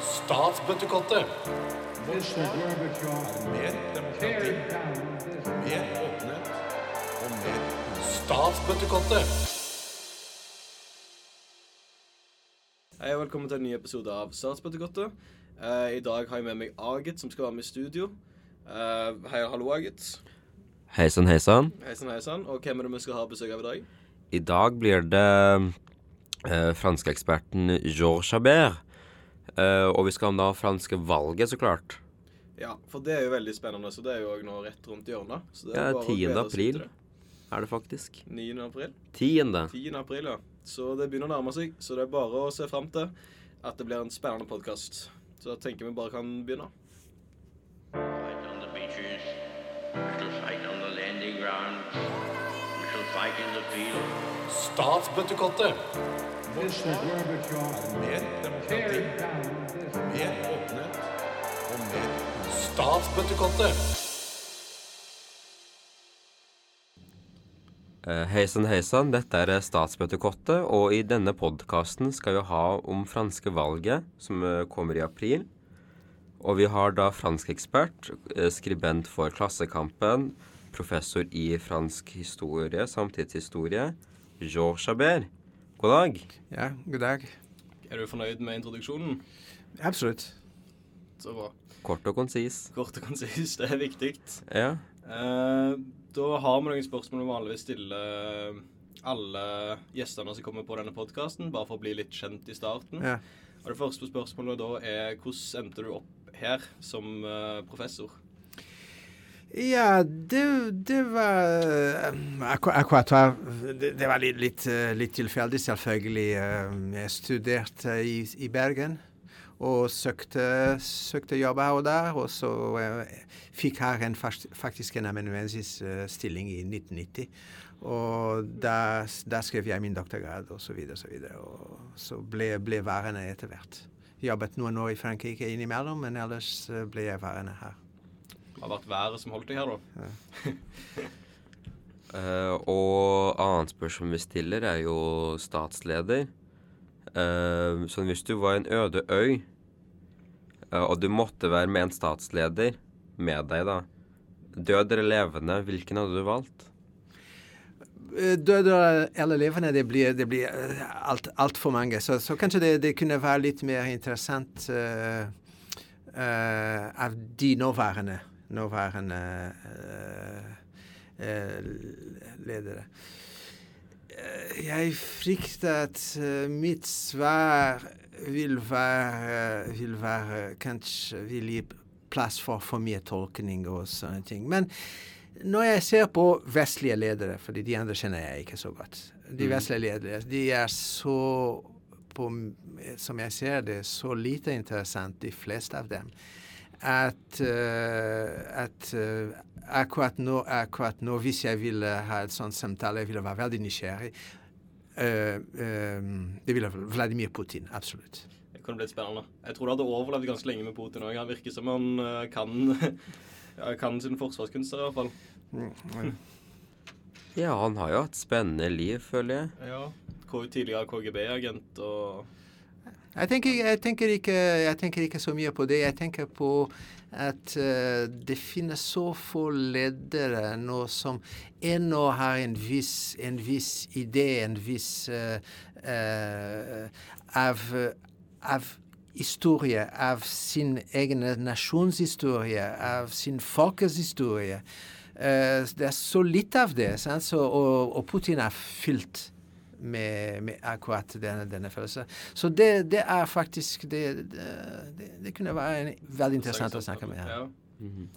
Statsbøttekottet. Mr. Gorbachev, Mer demokrati, mer åpenhet og mer Statsbøttekottet. Hei og velkommen til en ny episode av Statsbøttekottet. Eh, I dag har jeg med meg Agit, som skal være med i studio. Hei hei, hallo, Agit. Hei sann, hei sann. Og hvem er det vi skal ha besøk av i dag? I dag blir det eh, franskeksperten Georges Chabert. Eh, og vi skal om da franske valget, så klart. Ja, for det er jo veldig spennende, så det er jo òg nå rett rundt hjørnet. Så det Ja, er bare 10. glede april. det. Er det faktisk? 9. april. Tiende. 10. april, ja. Så det begynner å nærme seg, så det er bare å se fram til at det blir en spennende podkast. Så da tenker vi bare kan begynne. Fight on the beaches. We shall fight on the landing ground. We shall fight in the field. Statsbøttekottet. Mer demokrati, mer åpenhet og mer Statsbøttekottet. Eh, heisann, heisann. Dette er Statsbøttekottet, og i denne podkasten skal vi ha om franske valget, som eh, kommer i april. Og vi har da fransk ekspert, eh, skribent for Klassekampen, professor i fransk historie, samtidshistorie, Jean Chabert. God dag. Ja, god dag. Er du fornøyd med introduksjonen? Absolutt. Så bra. Kort og konsis. Kort og konsist, det er viktig. Ja. Eh, da har vi noen spørsmål vi vanligvis stiller alle gjestene som kommer på denne podkasten, bare for å bli litt kjent i starten. Ja. Og Det første spørsmålet da er hvordan endte du opp her som eh, professor? Ja, det, det var akkur Akkurat var Det, var litt, litt, eh, litt tilfeldig, selvfølgelig. Eh, Jeg studerte i, i Bergen og søkte, søkte jobb her og der. Og så eh, fikk her en faktisk en amanuensisstilling i 1990. Og da, skrev jeg min doktorgrad og så videre og så videre. Og så ble, ble værende etter hvert. Jobbet noen år i Frankrike innimellom, men ellers eh, ble jeg værende her. Det har vært været som holdt deg her, da. Eh, og annet spørsmål vi stiller, er jo statsleder. Uh, så hvis du var en øde øy, uh, og du måtte være med en statsleder med deg, da Død eller levende, hvilken hadde du valgt? Døde eller levende, det blir, det blir alt, altfor mange. Så, så kanskje det, det kunne være litt mer interessant uh, eh, av de nåværende, nåværende eh, eh, ledere. Eh, Jeg frykter at mitt svar vil være, vil være Kanskje vil gi plass for for mye tolkning og sånne ting. Men når jeg ser på vestlige ledere, fordi de andre kjenner jeg ikke så godt De vestlige ledere de er så på, Som jeg ser det, så lite interessant, de fleste av dem, at, eh, at eh, akkurat, nå, akkurat nå, hvis jeg ville ha et sånt samtale, jeg ville være veldig nysgjerrig. Eh, eh, det ville Vladimir Putin, absolutt. Det kunne blitt spennende. Jeg tror du hadde overlevd ganske lenge med Putin òg. Han virker som han eh, kan, kan sin forsvarskunster, i hvert fall. Ja, han har jo hatt spennende liv, føler jeg. Ja. Tidligere KGB-agent og Jeg tenker, jeg, tenker ikke, jeg tenker ikke så mye på det. Jeg tenker på at uh, det finnes så få ledere nå som ennå har en viss, en viss idé, en viss uh, uh, av, av historie, av sin egen nasjonshistorie, av sin folkets historie. Det er så litt av det, sant? Så, og, og Putin er fylt med, med akkurat denne, denne følelsen. Så det, det er faktisk det, det, det, kunne være en, veldig interessant å snakke med. Ja. Mhm.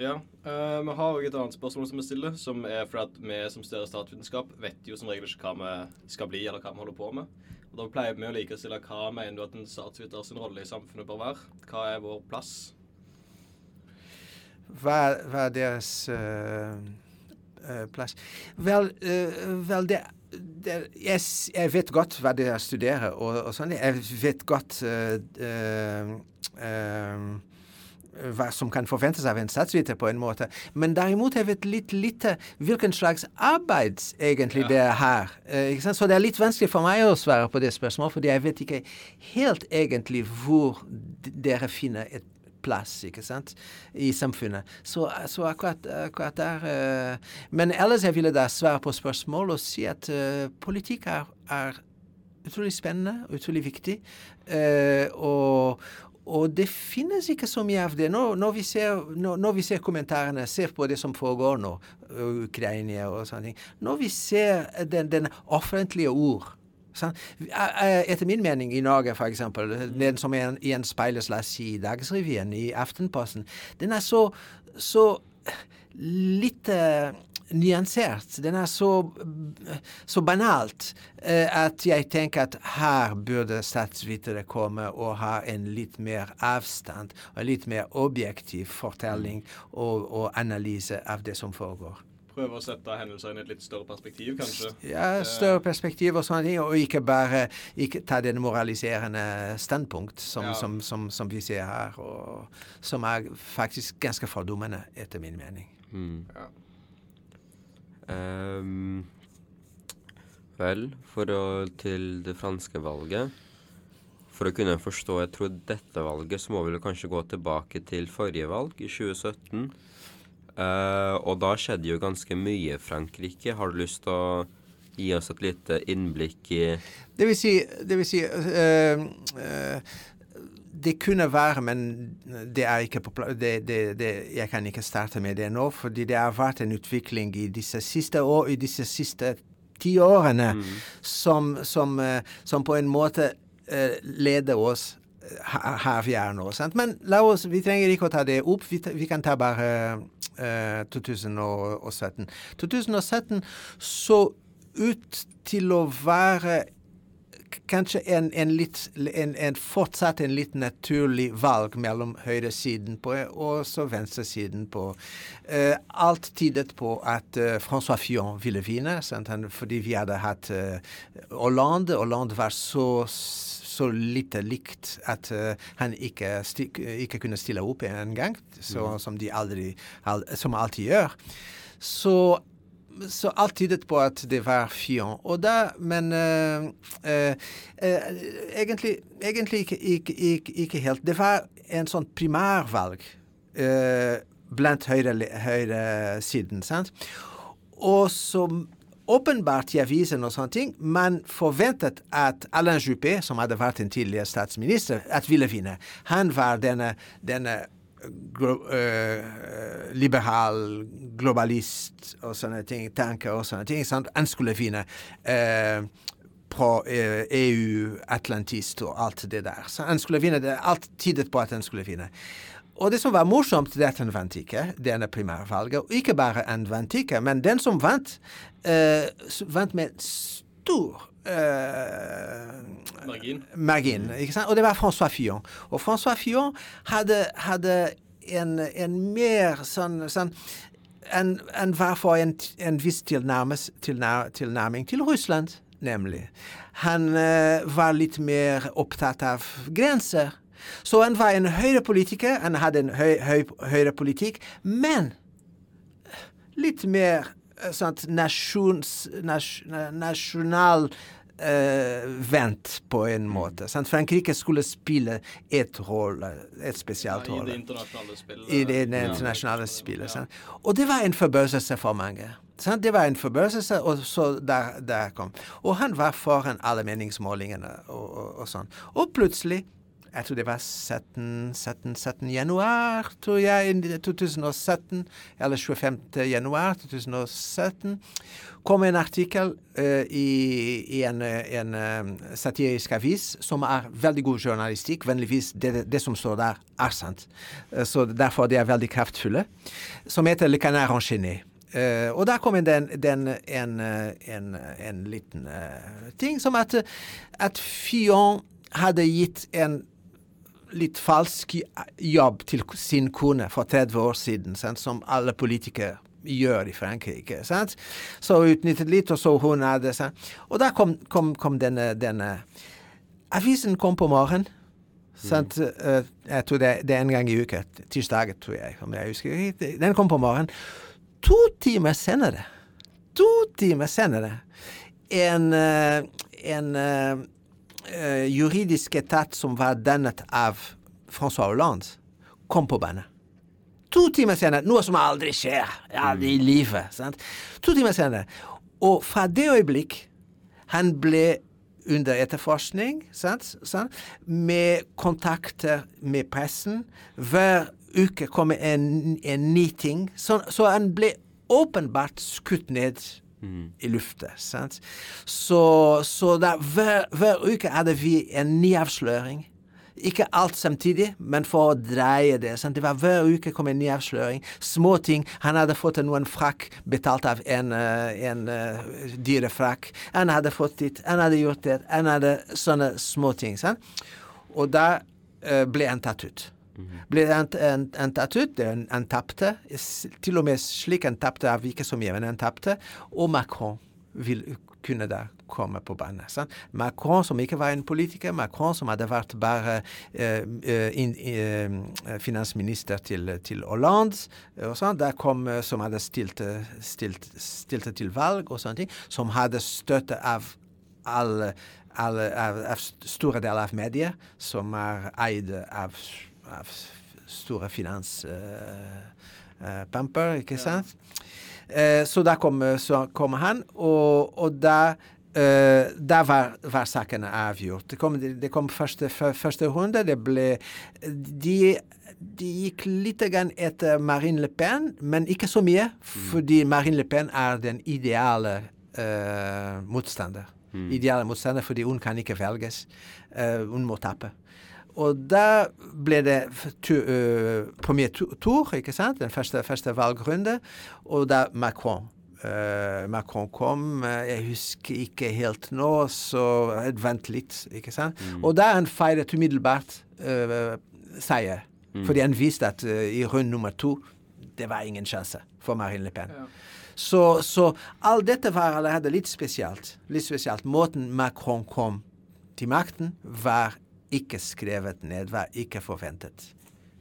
Ja. Uh, vi har òg et annet spørsmål som vi stiller, som er fordi at vi som studerer statsvitenskap, vet jo som regel ikke hva vi skal bli, eller hva vi holder på med. Og Da pleier vi å like å stille hva mener du at en statsviter sin rolle i samfunnet bør være? Hva er vår plass? Hva, hva er deres uh, uh, plass? Vel, eh, vel det, det jeg, jeg vet godt hva dere studerer, og, og sånn. Jeg vet godt uh, hva som kan forventes av en statsviter, på en måte. Men derimot jeg vet litt lite hvilken slags arbeid egentlig det er her. Eh, ikke sant? Så det er litt vanskelig for meg å svare på det spørsmålet, fordi jeg vet ikke helt egentlig hvor dere finner et plass ikke sant, i samfunnet. Så, så akkurat, akkurat der uh, Men ellers jeg ville da svare på spørsmål og si at uh, politikk er, er utrolig spennende og utrolig viktig. Uh, og, og det finnes ikke så mye av det. Når, når, vi, ser, når, når vi ser kommentarene, ser på det som foregår nå, Ukraina og sånne ting Når vi ser den, den offentlige ord Etter min mening i Norge, eksempel, den som er i Dagsrevyen, i Aftenposten, den er så, så litt eh, nyansert. Den er så, så banalt eh, at jeg tenker at her burde statsvitere komme og ha en litt mer avstand og en litt mer objektiv fortelling og, og analyse av det som foregår. Prøve å sette hendelser inn i et litt større perspektiv, kanskje. Ja, større perspektiv og sånne ting, og ikke bare ikke ta den moraliserende standpunkt som, Ja. som, som, som vi ser her, og som er faktisk ganske fordummende, etter min mening. Mm. Ja. Um, vel, for å til det franske valget For å kunne forstå jeg tror dette valget, så må vi vel kanskje gå tilbake til forrige valg, i 2017. Eh, og da skjedde jo ganske mye i Frankrike. Har du lyst til å gi oss et lite innblikk i Det vil si, det vil si uh, uh, det kunne være, men det er ikke på plass. Jeg kan ikke starte med det nå, fordi det har vært en utvikling i disse siste år, i disse siste ti årene som, som, som på en måte leder oss her vi er nå. Sant? Men la oss, vi trenger ikke å ta det opp. Vi, vi kan ta bare uh, 2017. 2017 så ut til å være kanskje en, en, litt, en, en fortsatt en litt naturlig valg mellom høyresiden på og så venstresiden på. Uh, alt tydet på at uh, François Fillon ville vinne, sant? Fordi vi hadde hatt uh, Hollande. Hollande var så så lite likt at eh, han ikke, ikke kunne stille opp en gang, så, som de aldri, al, som alltid gjør. Så så alt tydet på at det var Fion. Og da, men uh, uh, uh, egentlig, egentlig ikke, ikke, ikke, ikke helt. Det var en sånn primærvalg blant høyre- høyresiden, sant? Og som åpenbart i avisen og sånne ting, man forventet at Alain Juppé, som hadde vært en tidligere statsminister, at ville vinne. Han var denne, denne glo, uh, liberal globalist og sånne ting, tanker og sånne ting. Sant? Han skulle vinne. Uh, på eh, EU-atlantist og alt det der. Så han skulle vinne det. Alt tydet på at han skulle vinne. Og det som var morsomt, det at han vant ikke denne primærvalget. Og ikke bare han vant ikke, men den som vant, uh, vant med stor uh, Margin. margin. Og det var François Fillon. Og François Fillon hadde, hadde en, en mer sånn, sånn en, en var for en, en viss tilnærming til Russland, nemlig. Han uh, var litt mer opptatt av grenser. Så han var en høyrepolitiker, han hadde en høy, høy, høyrepolitikk, men litt mer eh, sånt nasjons, nas, nasjonal eh, vent på en måte. Sant? Frankrike skulle spille et rolle, et spesielt I det rolle internasjonale spillet. i det det internasjonale spillet. Sant? Og det var en forbauselse for mange. Sant? Det var en forbauselse, og så der, der kom. Og han var foran alle meningsmålingene og, og, og sånn. Og plutselig jeg tror det var 17, 17, 17 januar, tror jeg, 2017, eller 25. januar 2017, kom en artikkel uh, i, i en, eh, en uh, satirisk avis som er veldig god journalistikk. Vennligvis, det, det, som står der, er sant. Uh, så derfor de er veldig kraftfulle. Som heter Le Canard enchaîné. Uh, og der kom en, den, den, en, eh, en, en liten eh, ting som at, at Fillon hadde gitt en litt falsk jobb til sin kone for 30 år siden, sant? som alle politikere gjør i Frankrike. Sant? Så utnyttet litt, og så hun hadde sant? Og da kom, kom, kom denne, denne Avisen kom på morgenen. Sant? Mm. jeg tror det, det er en gang i uka. Tirsdag, tror jeg. om jeg husker. Den kom på morgenen. To timer senere, to timer senere, en, eh, en eh, juridisk etat som var dannet av François Hollande, kom på banen. To timer senere, noe som aldri skjer aldri i livet. Sant? To timer senere. Og fra det øyeblikk han ble under etterforskning, sant? Sant? med kontakter med pressen. Hver uke kom en, en ny ting. Så, så han ble åpenbart skutt ned i lufta. Så, så der, hver, hver uke hadde vi en ny avsløring. Ikke alt samtidig, men for å dreie det. Sant? Det var Hver uke kom en ny avsløring. Små ting. Han hadde fått noen frakk betalt av en, eh, en uh, dyrefrakk. Han hadde fått dit, han hadde gjort det. Han hadde sånne små ting. Sant? Og da uh, ble han tatt ut. Ble en, en, en tatt ut, en han tapte. Til og med slik en tapte, av ikke så mye, men en tapte. Og Macron vil kunne da komme på banen. sant? Macron som ikke var en politiker, Macron som hadde vært bare eh, in, eh, finansminister til, til Hollande, og sånt, der kom, eh, som hadde stilt, eh, stilt, stilt til valg og sånne ting, som hadde støtte av alle, alle, av, av store deler av medier, som er eid av store finanspamper, ikke sant? Eh, så da kom, så kom han, og, og da Uh, da var, var sakene avgjort. Det kom, det kom første, første runde. Det ble De, de gikk litt etter Marine Le Pen, men ikke så mye, fordi Marine Le Pen er den ideale uh, motstander. Ideale motstander fordi hun kan ikke velges. Uh, hun må tape. Og da ble det øh, premier tour, ikke sant? Den første, første valgrunde. Og da Macron. Uh, Macron kom, uh, jeg husker ikke helt nå, så jeg vent litt, ikke sant? Og da han feiret umiddelbart uh, seier. Fordi han viste at i runde nummer to, det var ingen sjanse for Marine Le Pen. Så, så alt dette var allerede litt spesielt. Litt spesielt. Måten Macron kom til makten, var ikke skrevet ned, var ikke forventet.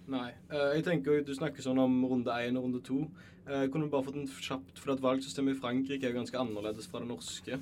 Nei. Uh, jeg tenker Du snakker sånn om runde én og runde to. Uh, kunne du bare fått en kjapt, for at Valgsystemet i Frankrike er jo ganske annerledes fra det norske.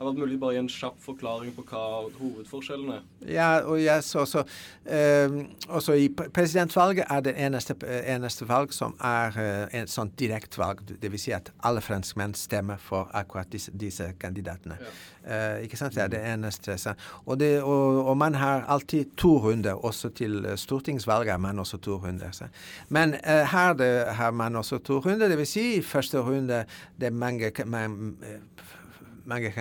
Hadde vært mulig bare gi en kjapp forklaring på hva hovedforskjellen er. Ja, og jeg så også, eh, også i presidentvalget er det eneste, eneste valg som er uh, en sånn direktvalg. Det vil si at alle franskmenn stemmer for akkurat disse, disse kandidatene. Eh, ikke sant? Det er det eneste. så- Og, det, og, og man har alltid to runder. Også til eh, stortingsvalget har man også to runder. Så. Men uh, her det, har man også to runder. Det vil si i første runde det er mange, man, mange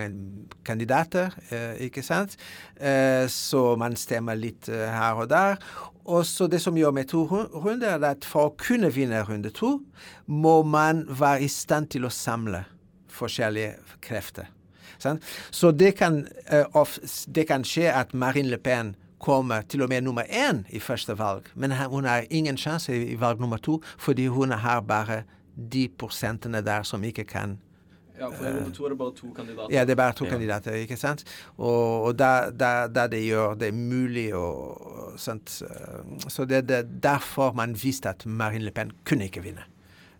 kandidater, eh, ikke sant? Eh, så man stemmer litt eh, her og der. Og så det som gjør med to runder, er at for å kunne vinne runde to, må man være i stand til å samle forskjellige krefter. Så det kan, det kan skje at Marine Le Pen kommer til og med nummer én i første valg, men hun har ingen sjanse i valg nummer to, fordi hun har bare de prosentene der som ikke kan Ja, for runde to er det bare to kandidater. ja, det er bare to Ja. kandidater, ikke sant? Og, og da, da det gjør det mulig å sant? eh, Så det er derfor man visste at Marine Le Pen kunne ikke vinne.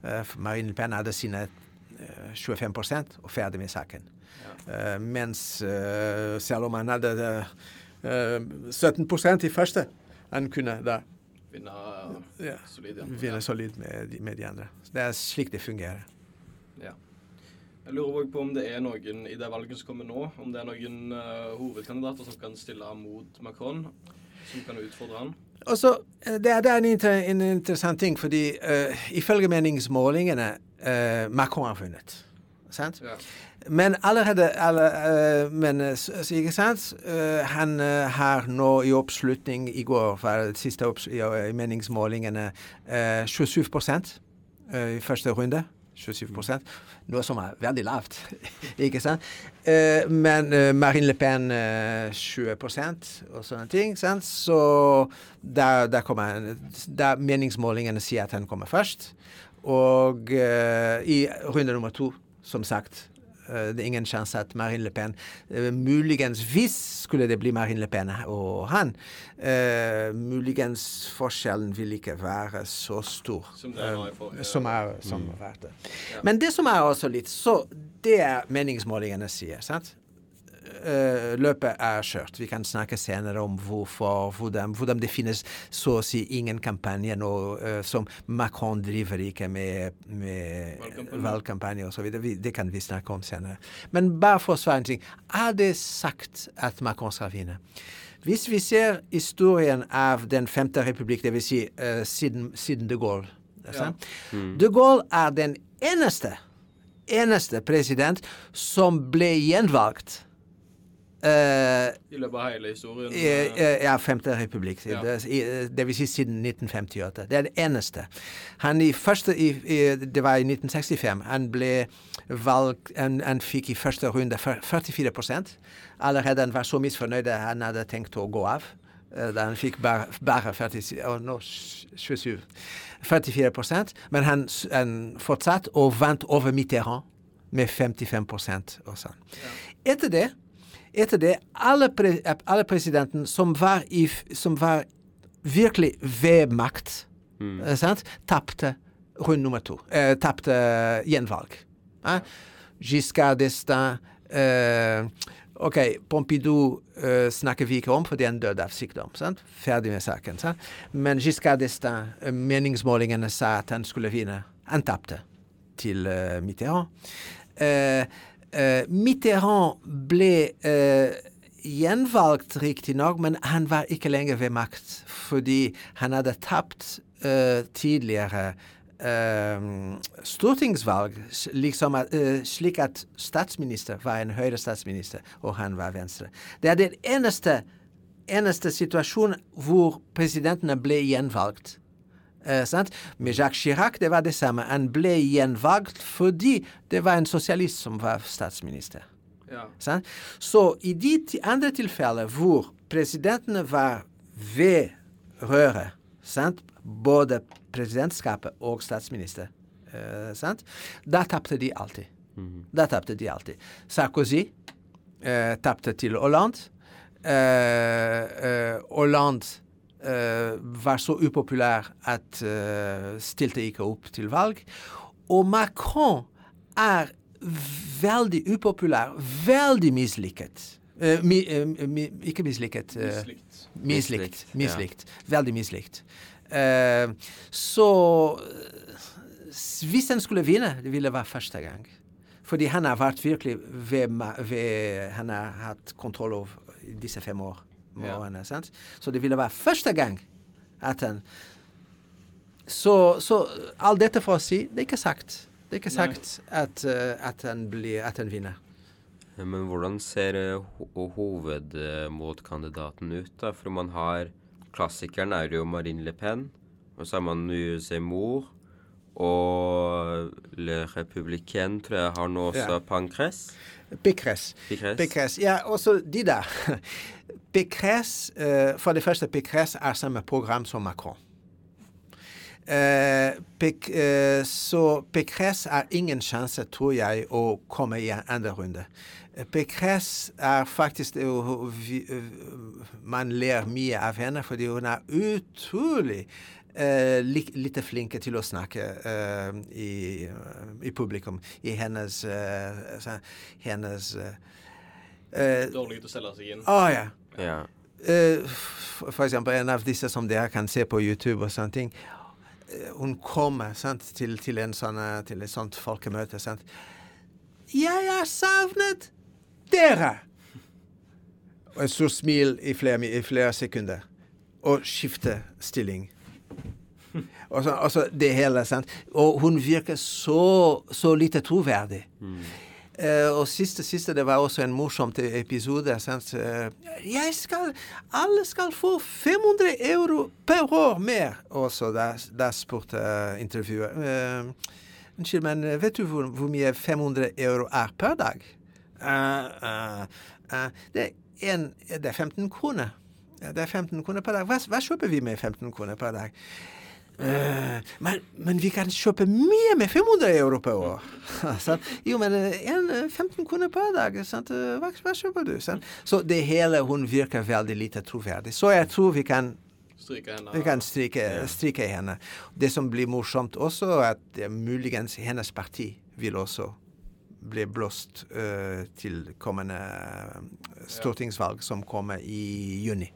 Eh, Marine Le Pen hadde sine eh, 25% og ferdig med saken. Ja. mens eh, selv om han hadde eh, 17 i første, han kunne da Vinne Ja. solid, ja. solid med, med de andre. Det er slik det fungerer. Ja. Jeg lurer også på om det er noen i det valget som kommer nå, om det er noen uh, hovedkandidater som kan stille mot Macron, som kan utfordre han. Og eh, det, er- det er en, inter, en interessant ting, fordi uh, ifølge meningsmålingene uh, Macron har vunnet. Sant? Ja. Men allerede alle, uh, Men ikke sant? Uh, han uh, har nå i oppslutning i går, det siste opps i, meningsmålingene, eh, 27 eh, i første runde. 27% Noe som er veldig lavt, ikke sant? Eh, men eh, Marine Le Pen eh, 20 og sånne ting. Sant? Så der, der kommer Der meningsmålingene sier at han kommer først. Og eh, i runde nummer to, som sagt, det er ingen sjanse at Marine Le Pen eh, Muligens hvis skulle det bli Marine Le Pen og han, eh, muligens forskjellen vil ikke være så stor. Som det Som er som har vært det. Men det som er også litt Så det er meningsmålingene sier, sant? Eh, løpet er kjørt. Vi kan snakke senere om hvorfor, hvordan, hvordan det finnes så å si ingen kampanje nå eh, som Macron driver ikke med, med Valgkampanje. osv. Det kan vi snakke om senere. Men bare for å svare en ting. Er det sagt at Macron skal vinne? Hvis vi ser historien av Den femte republikk, dvs. Si, uh, siden, siden de Gaulle sant? De Gaulle er den eneste eneste president som ble gjenvalgt eh, I løpet av hele historien. i, uh, ja, femte republikk. Ja. Det, det vil si siden 1958. Det er det eneste. Han i første, i, i, det var i 1965. Han ble valgt Han, han fikk i første runde 44% Allerede han var så misfornøyd at han hadde tenkt å gå av. Da han fikk bare, bare 40, oh, no, 27 44 Men han, han fortsatte og vant over Mitterrand med 55% og sånn. Etter det etter det, alle, pre, alle presidenten som var, i, som var virkelig ved makt, mm. tapte rundt nummer to. Eh, tapte gjenvalg. Eh? Giscard d'Estaing eh, OK, Pompidou eh, snakker vi ikke om, fordi han døde av sykdom. Sant? Ferdig med saken. Sant? Men Giscard d'Estaing, eh, meningsmålingene sa at han skulle vinne. Han tapte til eh, Mitterrand. Eh, Mitterrand ble eh, gjenvalgt riktignok, men han var ikke lenger ved makt fordi han hadde tapt eh, tidligere eh, stortingsvalg, liksom at, eh, slik at statsminister var en høyre statsminister, og han var venstre. Det er den eneste, eneste situasjonen hvor presidentene ble gjenvalgt. Eh, sant? Med Jacques Chirac det var det samme. Han ble gjenvalgt fordi det var en sosialist som var statsminister. ja. Sant? Så i de andre tilfeller hvor presidentene var ved røret, sant? både presidentskapet og statsminister, uh, sant? da tapte de alltid. Da tapte de alltid. Sarkozy uh, tapte til Hollande. Uh, Hollande var så upopulær at eh, stilte ikke opp til valg. Og Macron er veldig upopulær, veldig mislykket. Uh, mi, uh, mi, ikke mislykket. Uh, Mislikt. Mislikt. Mislikt, ja. Veldig mislikt. Eh, så eh, hvis han skulle vinne, det ville være første gang. Fordi han har vært virkelig ved, ved Han har hatt kontroll over disse fem år. Ja. årene, sant? Så det ville være første gang at han Så, så alt dette for å si, det er ikke sagt. Det er ikke Nei. sagt at, eh, at, han blir, at han vinner. Men hvordan ser eh, ho hovedmotkandidaten ut, da? For man har Klassikeren er jo Marine Le Pen, og så har man Zemmour. Og Le Républicain tror jeg har nå også Ja. Pancres. Pécresse. Pécresse. Pécresse. Ja, også de der. Pécresse, eh, for det første, Pécresse er samme program som Macron. Péc- eh, så Pécresse er ingen sjanse, tror jeg, å komme i en andre runde. Pécresse er faktisk Man ler mye av henne fordi hun er utrolig Uh, litt flinke til å snakke uh, i, i publikum. I hennes, eh, hennes Dårlig til å selge seg inn. Å ja. Ja. Eh, f- for eksempel en av disse som dere kan se på YouTube og sånne ting. Eh, Hun kommer sant, til, til, en sånn, eh, til et sånt folkemøte. Sant? Jeg har savnet dere! Og et stort smil i flere, i flere sekunder. Og skifte stilling. Og så, og så det hele, sant. Og hun virker så, så lite troverdig. Eh, og siste, siste, det var også en morsomt episode. Sant? Eh, jeg skal, alle skal få 500 euro per år mer. Og så da, da spurte eh, Unnskyld, men eh, vet du hvor, hvor mye 500 euro er per dag? Uh, uh, uh, det, er en, det er 15 kroner. Det er 15 kroner per dag. Hva, hva kjøper vi med 15 kroner per dag? Eh, men, men vi kan kjøpe mye med 500 euro per år. jo, men eh, en, eh, 15 kroner per dag, sant? Eh, Hva, hva kjøper du? Sant? Så det hele hun virker veldig lite troverdig. Så jeg tror vi kan Stryke henne. vi kan stryke, stryke henne. Det som blir morsomt også, er at eh, muligens hennes parti vil også bli blåst uh, til kommende eh, stortingsvalg som kommer i juni.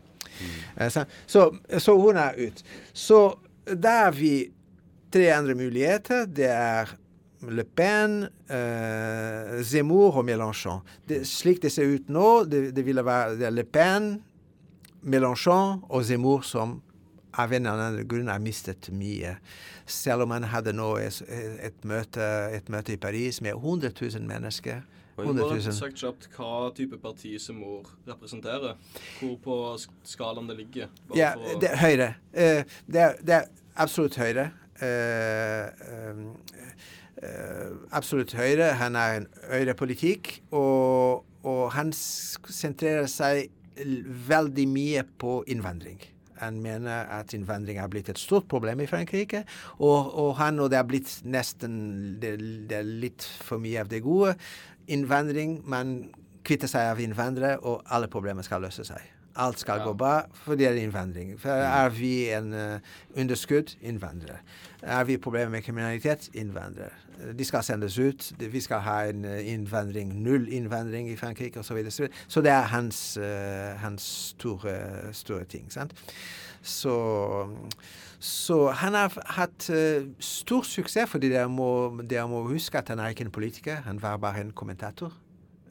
Eh, så, så, så hun er ut. Så da har vi tre andre muligheter. Det er Le Pen, eh, Zemmour og Mélenchon. Det, slik det ser ut nå, det, det ville være det Le Pen, Mélenchon og Zemmour som av en eller annen grunn har mistet mye. Selv om han hadde nå et, et, møte, et møte i Paris med 100 000 mennesker. Oi, 100 Bare sagt kjapt hva type parti som mor representerer. Hvor på sk- skalaen det ligger. Bare Ja, for det er Høyre. Eh, det, er, det er absolutt Høyre. Eh, um, eh, absolutt Høyre. Han er en Høyre-politikk, og, og han sentrerer seg veldig mye på innvandring. Han mener at innvandring er blitt et stort problem i Frankrike, og, og han og det er blitt nesten det, det er litt for mye av det gode. Innvandring, man kvitter seg av innvandrere, og alle problemer skal løse seg. Alt skal Ja. gå bra, for det er innvandring. For er vi en uh, underskudd? Innvandrer. Er vi problemer med kriminalitet? Innvandrer. De skal sendes ut. Vi skal ha en eh, innvandring, null innvandring i Frankrike osv. Så, videre. så det er hans, uh, hans store, store ting. sant? Så, så han har hatt uh, stor suksess, fordi dere må, dere må huske at han er ikke en politiker. Han var bare en kommentator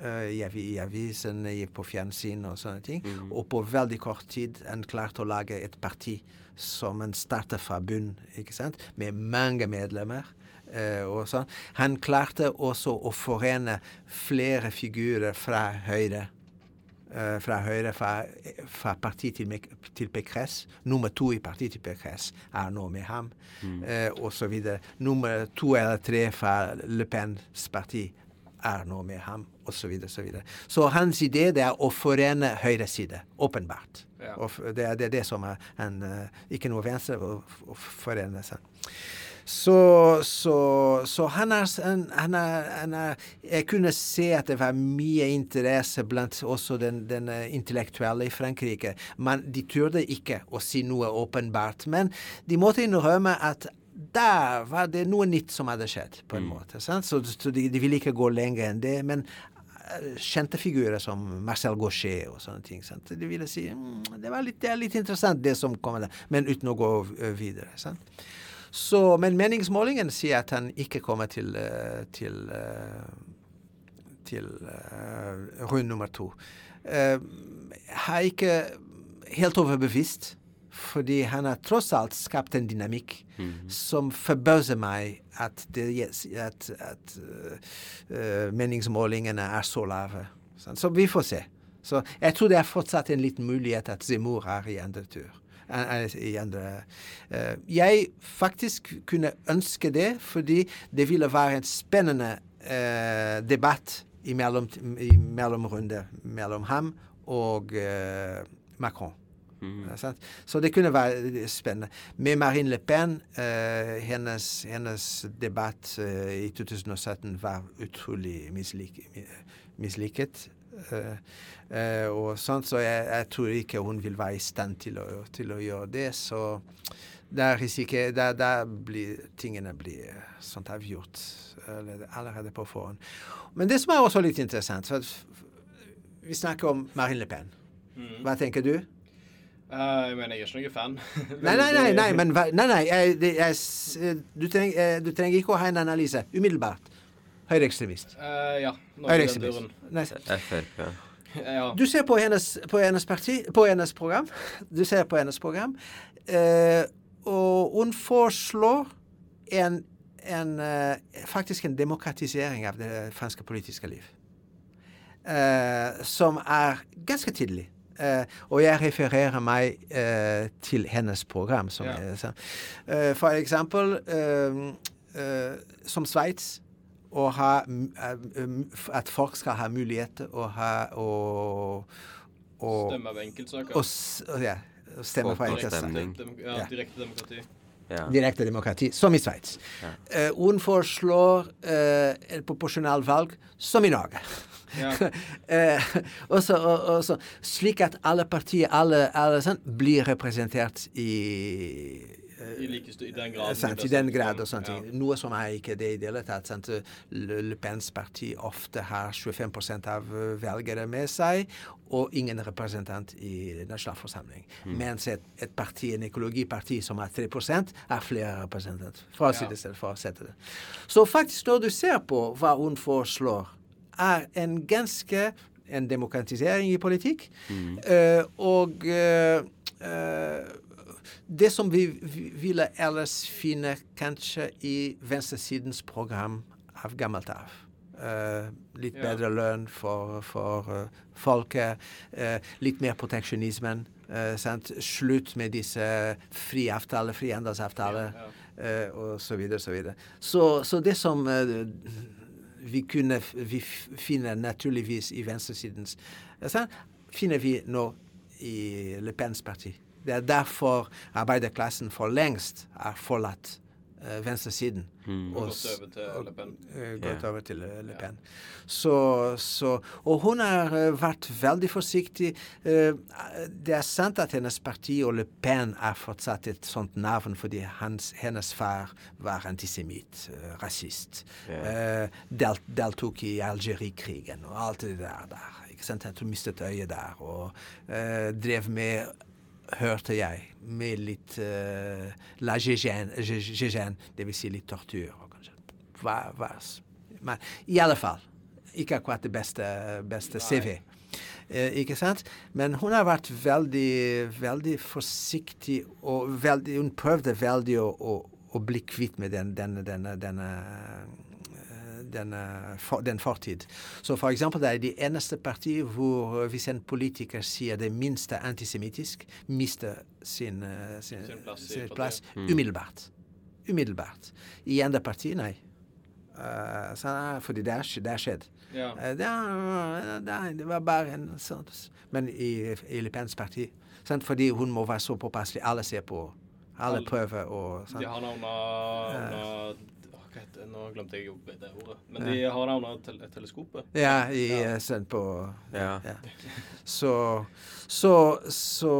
eh, i, avisen, på fjernsyn og sånne ting. Og på veldig kort tid han klarte å lage et parti som han startet fra bunn, ikke sant? med mange medlemmer. eh, og sånn. Han klarte også å forene flere figurer fra Høyre. eh, fra Høyre, fra, fra parti til, til Pekres. Nummer to i partiet til Pekres er nå med ham, eh, og så videre. Nummer to eller tre fra Le Pens parti er nå med ham, og så videre, så videre. Så hans idé det er å forene høyreside, åpenbart. Ja. Og det er det, det som er en, eh, ikke noe venstre, å, forene seg. Så, så, så han er, han, er, han er Jeg kunne se at det var mye interesse blant også den, den eh, intellektuelle i Frankrike. Men de turde ikke å si noe åpenbart. Men de måtte innrømme at der var det noe nytt som hadde skjedd, på en måte. Sant? Så, så de, de ville ikke gå lenger enn det. Men kjente figurer som Marcel Gauchet og sånne ting. Sant? De ville si mm, det, litt, det er litt interessant, det som kommer der, men uten å gå videre. Sant? Så, men meningsmålingen sier at han ikke kommer til, eh, til, eh, til uh, runde nummer to. Uh, har ikke helt overbevist, fordi han har tross alt skapt en dynamikk som forbauser meg at, det, at, at eh, meningsmålingene er så lave. Sant? Så vi får se. Så jeg tror det er fortsatt en liten mulighet at Zemmour er i andre tur. Eh, I andre. Jeg faktisk kunne ønske det, fordi det ville være en spennende uh, debatt i, mellom, i mellomrunde mellom ham og uh, Macron. Ja, sant? Så det kunne være spennende. Med Marine Le Pen, eh, hennes, hennes debatt eh, i 2017 var utrolig mislik, misliket. Eh, eh, og sånt, så jeg, jeg tror ikke hun vil være i stand til å, til å gjøre det. Så der, der blir tingene blir eh, sånt avgjort allerede på forhånd. Men det som er også litt interessant for Vi snakker om Marine Le Pen. Hva tenker du? Eh, jeg mener, jeg er ikke noen fan. Nei, nei, nei, nei, men nei, nei jeg, jeg, du, treng, eh, du trenger ikke å ha en analyse. Umiddelbart. Høyreekstremist. Uh, ja. Høyreekstremist. Frp. Ja. Du ser på hennes, på hennes parti, på hennes program. Du ser på hennes program. uh, og hun foreslår en, en eh, faktisk en demokratisering av det franske politiske liv. Eh, som er ganske tidlig. Eh, og jeg refererer meg uh, til hennes program. Som Ja. er, så, eh, for eksempel som Sveits At folk skal ha mulighet til å ha og, og, Stemme av enkeltsaker. og, ja, stemme for enkeltsaker. Ja, Ja. Direkte demokrati. Ja. Direkte demokrati, som i Sveits. Eh, hun foreslår eh, et proporsjonalvalg, som i Norge. Ja. eh, og så, og, og så, slik at alle partier alle, alle sånn, blir representert i I, like I den grad. sant, I den grad og sånne ting. Ja. Noe som er ikke det i det hele tatt. Sant? Le, Pens parti ofte har 25 av eh, velgere med seg, og ingen representant i nasjonalforsamling. Mens et, et parti, en økologiparti som har 3 har flere representanter. For å si det selv, for å sette det. Så faktisk, når du ser på hva hun foreslår, er en ganske en demokratisering i politikk. Eh, og uh, eh, det som vi, vi ville ellers finne kanskje i venstresidens program av gammelt av. Uh, litt Ja. bedre lønn for, for folket. eh, litt mer proteksjonismen. Slutt med disse friavtaler, frihandelsavtaler Ja, eh, og så videre, så videre. Så, så det som vi kunne vi f- finner naturligvis i venstresidens sånn, finner vi nå i Le Pens parti. Det er derfor arbeiderklassen for lengst har forlatt venstresiden. Og og gått over til Le Pen. eh, gått over til eh, Le Pen. Så, så, og hun har eh, vært veldig forsiktig. Eh, det er sant at hennes parti og Le Pen er fortsatt et sånt navn fordi hans, hennes far var antisemitt, eh, rasist. Yeah. del, deltok i Algerie-krigen og alt det der. der ikke sant? Hun mistet øyet der og eh, drev med hørte jeg, med litt uh, la gégène, dvs. Si litt tortur. kanskje hva, hva. Men i alle fall, ikke akkurat det beste, beste CV. Eh, ikke sant? Men hun har vært veldig, veldig forsiktig, og veldig, hun prøvde veldig å, å, å bli kvitt med den, denne, denne, denne denne, den fortid. Så for eksempel det er det eneste partiet hvor hvis en politiker sier det minste antisemittisk, mister sin, eh, sin, Sin plass sin plass umiddelbart. Umiddelbart. I andre partier, nei. Uh, så, eh, fordi det er, det er skjedd. Ja. Uh, det, er, det, er, det var bare en sånn Men i, i Le Pens parti sant? Fordi hun må være så påpasselig. Alle ser på. Alle prøver å? De har Åh, hva heter det? Nå glemte jeg jo det ordet. Men de har navnet tel teleskopet. Ja, i, Ja. eh, sånn på Ja. ja. Så så så,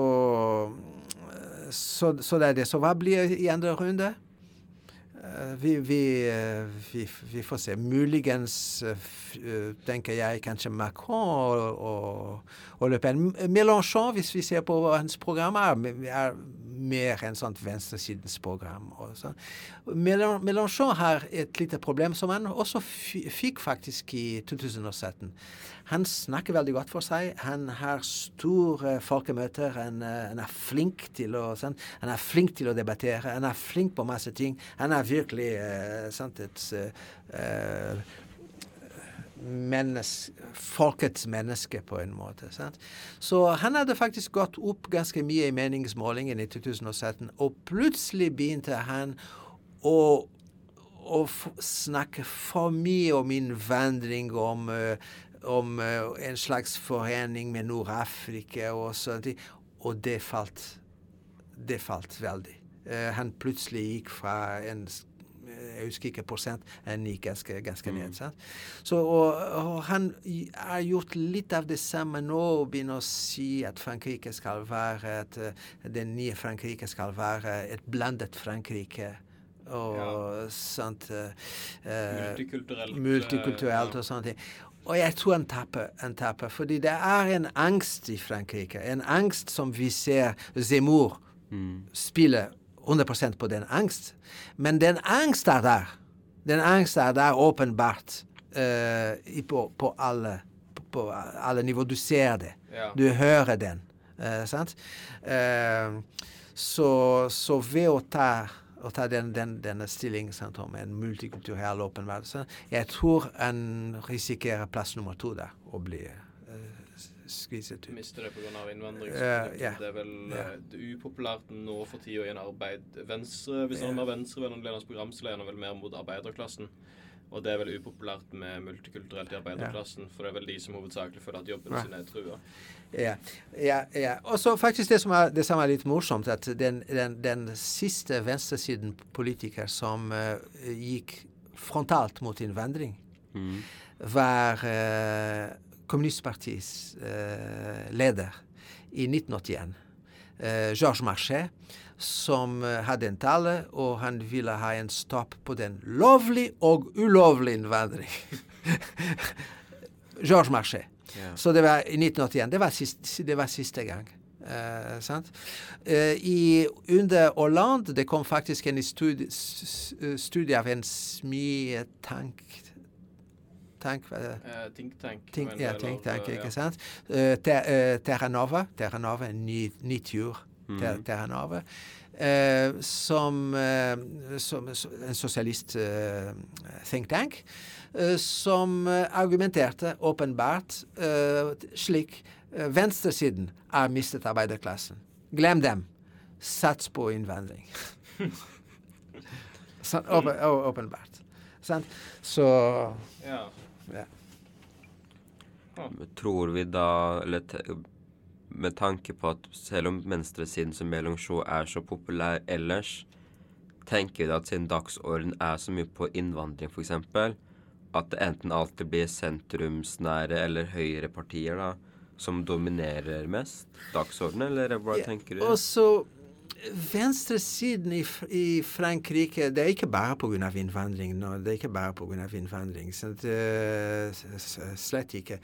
så så det er det. Så hva blir i andre runde? Eh, Vi, vi, eh, vi, vi får se. Muligens, tenker jeg, kanskje Macron og, og, og Le Pen. Mélenchon, hvis vi ser på hans program, er, er mer enn sånt venstresidens program. Og sånn. Mélenchon har et lite problem som han også fikk faktisk i 2017. Han snakker veldig godt for seg. Han har store folkemøter. Han, eh, han er flink til å sånn. Han er flink til å debattere. Han er flink på masse ting. Han er virkelig uh, sant, et eh, mennes, folkets menneske, på en måte. Sant? Så han hadde faktisk gått opp ganske mye i meningsmålingen i 2017, og plutselig begynte han å å snakke for mye om innvandring, om, eh, om eh, en slags forening med Nord-Afrika og sånt. Og det falt. Det falt veldig. Eh, han plutselig gikk fra en jeg husker ikke prosent, han gikk ganske, ganske ned. Sant? Så, og, og han har gjort litt av det samme nå, og begynner å si at Frankrike skal være et, eh, det nye Frankrike skal være et blandet Frankrike. Og ja. sånt uh, Multikulturelt. multikulturelt eh, og sånne ting. Og jeg tror han tapper, han tapper, fordi det er en angst i Frankrike. En angst som vi ser Zemmour spille 100% på den angst. Men den angst er der. Den angst er der åpenbart uh, på, på, alle, på, alle nivåer. Du ser det. Ja. Du hører den. Uh, sant? Uh, så, så ved å ta, å ta den, den, denne stillingen sant, om en multikulturell åpen verden, jeg tror en risikerer plass nummer to der, å bli skviset ut. Mister det pga. innvandring. Ja, yeah. Det er vel eh, det er upopulært nå for tida i en arbeid Venstre, Hvis han har venstrevennlig program, så er vel mer mot arbeiderklassen. Og det er vel upopulært med multikulturelt i arbeiderklassen, for det er vel de som hovedsakelig føler at jobben Ja. sin er trua. Ja, ja, ja. Og så faktisk det som er, det som er litt morsomt, at den, den, den siste venstresiden politiker som uh, gikk frontalt mot innvandring, Mm. var uh, kommunistpartiets eh, leder i 1981, uh, Georges Marchais, som eh, hadde en tale, og han ville ha en stopp på den lovlig og ulovlig innvandring. Georges Marchais. Yeah. Så det var i 1981. Det var, siste, det var siste gang. Eh, sant? Eh, i, under Hollande det kom faktisk en studie, studie av en smietank tank, uh, er? Eh, think Tank. Think, ja, think tank, eh, ikke ja. sant? Uh, ter, eh, Terra Nova, Terra Nova, en ny, ny tur. Mm Mhm. Terra Nova. Eh, som, eh, som en sosialist eh, think tank. eh, som eh, argumenterte åpenbart eh, slik eh, Venstresiden har mistet arbeiderklassen. Glem dem. Sats på innvandring. åpenbart. Sant? Så Ja. Ja. Tror vi da, eller med tanke på at selv om venstresiden som Mélenchon er så populær ellers, tenker vi da at siden dagsorden er så mye på innvandring f.eks., at det enten alltid blir sentrumsnære eller høyrepartier da, som dominerer mest dagsordenen, eller hva Ja, tenker du? Og så venstresiden i, i Frankrike Det er ikke bare pga. innvandring. nå, det er ikke bare pga. innvandring. Så det, s- s- slett ikke.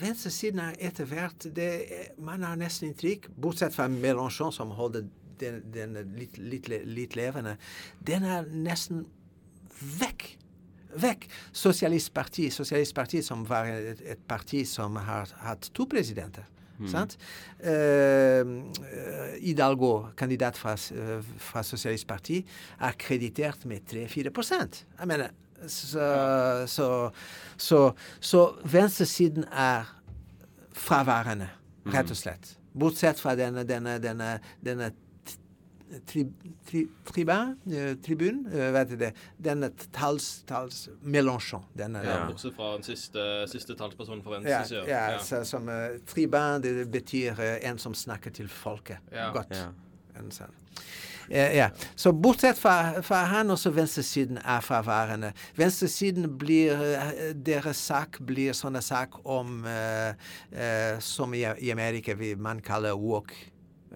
Venstresiden er etter hvert det, Man har nesten inntrykk, bortsett fra Mélenchon, som holder den, den litt, litt, litt levende, den er nesten vekk. Vekk. Sosialistpartiet, Sosialistpartiet som var et, et parti som har hatt to presidenter. Sant? Eh, eh, Hidalgo, kandidat fra, fra eh, Parti, er kreditert med 3-4 Jeg mener så, så, så, så venstresiden er fraværende, rett og slett. Bortsett fra denne, denne, denne, denne tri, tri, tribun, eh, tribun eh, vet jeg det, denne tals, tals Mélenchon. Denne, Ja, Ja. Bortsett fra den siste, siste talspersonen fra ja, ja, ja, så, som uh, tribun, det betyr eh, en som snakker til folket. Ja. Godt. Ja. En sånn. Eh, ja. Så bortsett fra, fra han, også venstresiden er fraværende. Venstresiden blir Deres sak blir sånne sak om eh, eh, Som i, i Amerika vi, man kaller walk.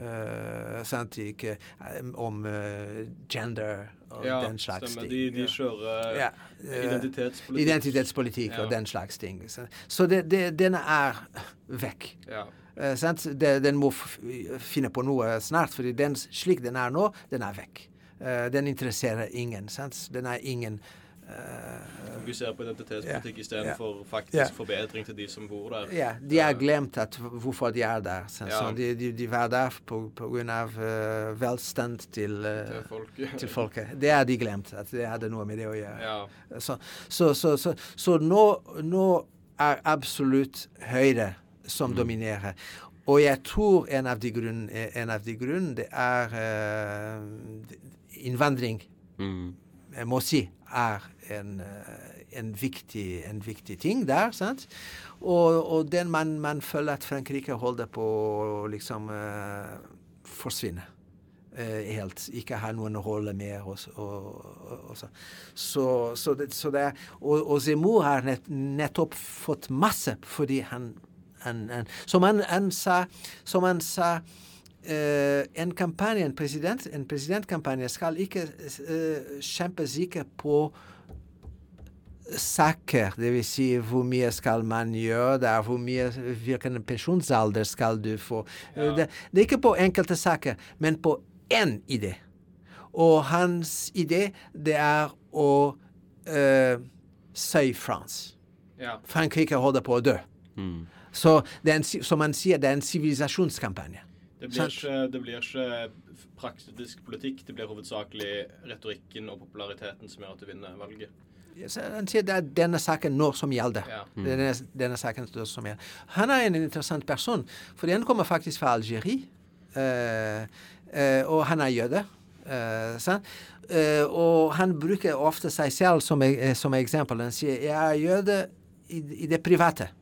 Eh, sant? Ikke, eh, om eh, gender og Ja, den slags stemmer. ting. De, de kjører Ja, identitetspolitikk. Identitetspolitikk Ja. og den slags ting. Så, det, det, denne er vekk. Ja. Sant? Det, den må finne på noe snart, for slik den er nå, den er vekk. Den interesserer ingen. Sant? Den er ingen eh, Fokuserer på identitetspolitikk yeah, istedenfor faktisk yeah. forbedring til de som bor der. Ja, de har glemt at, hvorfor de er der. Sant? Ja. Så de, de, de var der på, grunn av eh, velstand til, uh, Til folk. til folket. Det har de glemt, at det hadde noe med det å gjøre. Ja. Så, så, så, så, nå, nå er absolutt Høyre som dominerer. Og jeg tror en av de grunnene, grunnene det er uh, innvandring, Mm. jeg må si, er en, eh, en, viktig, en viktig ting der. sant? Og, og den man, man føler at Frankrike holder på å liksom uh, forsvinne. uh, helt. Ikke ha noen rolle mer. Og, og, så. Så, så, det, det er, og, Zemmour har nett, nettopp fått masse fordi han, han, han Som han, han sa, som han sa en kampanje, en, president, en presidentkampanje skal ikke uh, sikker ikke på saker, dvs. Si hvor mye skal man gjøre der, hvor mye, hvilken pensjonsalder skal du få. Eh, Det, det er ikke på enkelte saker, men på én idé. Og hans idé, det er å uh, save France. ja. Frankrike holder på å dø. Mm. Så det er en, som han sier, det er en sivilisasjonskampanje. Det blir, ikke, det blir ikke praktisk politikk, det blir hovedsakelig retorikken og populariteten som gjør at du vinner valget. Han sier det er denne saken nå som gjelder. Ja. Denne, denne saken som gjelder. Han er en interessant person, for han kommer faktisk fra Algerie. Uh, uh, og han er jøde. Uh, og han bruker ofte seg selv som, e- som eksempel. Han sier 'jeg er jøde i, i det private'.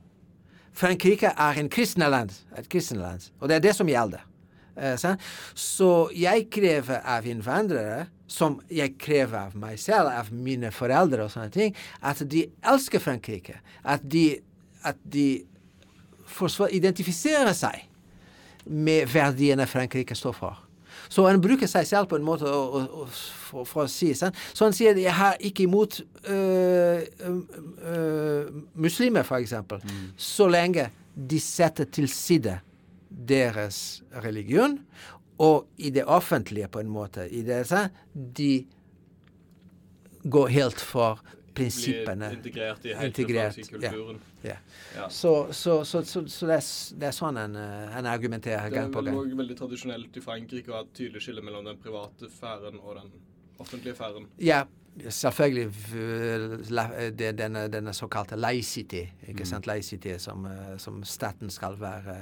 Frankrike er en kristne land, et kristne land, og det er det som gjelder. Eh. Så jeg krever av innvandrere, som jeg krever av meg selv, av mine foreldre og sånne ting, at de elsker Frankrike. At de, at de identifiserer seg med verdiene Frankrike står for. Så han bruker seg selv på en måte å, å, å, for, å si sant? Så han sier jeg har ikke imot øh, øh, øh, muslimer, f.eks., mm. så lenge de setter til side deres religion, og i det offentlige, på en måte, i det, sant? de går helt for prinsippene. Integrert i helt Integrert, i kulturen. Ja. Ja. Så, så, så, så, så det, er, det er sånn en, en argumenterer gang på gang på vel gang. veldig tradisjonelt i Frankrike å ha et tydelig skille mellom den private sfæren og den offentlige sfæren. Ja, selvfølgelig det- denne, denne såkalte laicity, ikke sant? Laicity som, eh, som staten skal være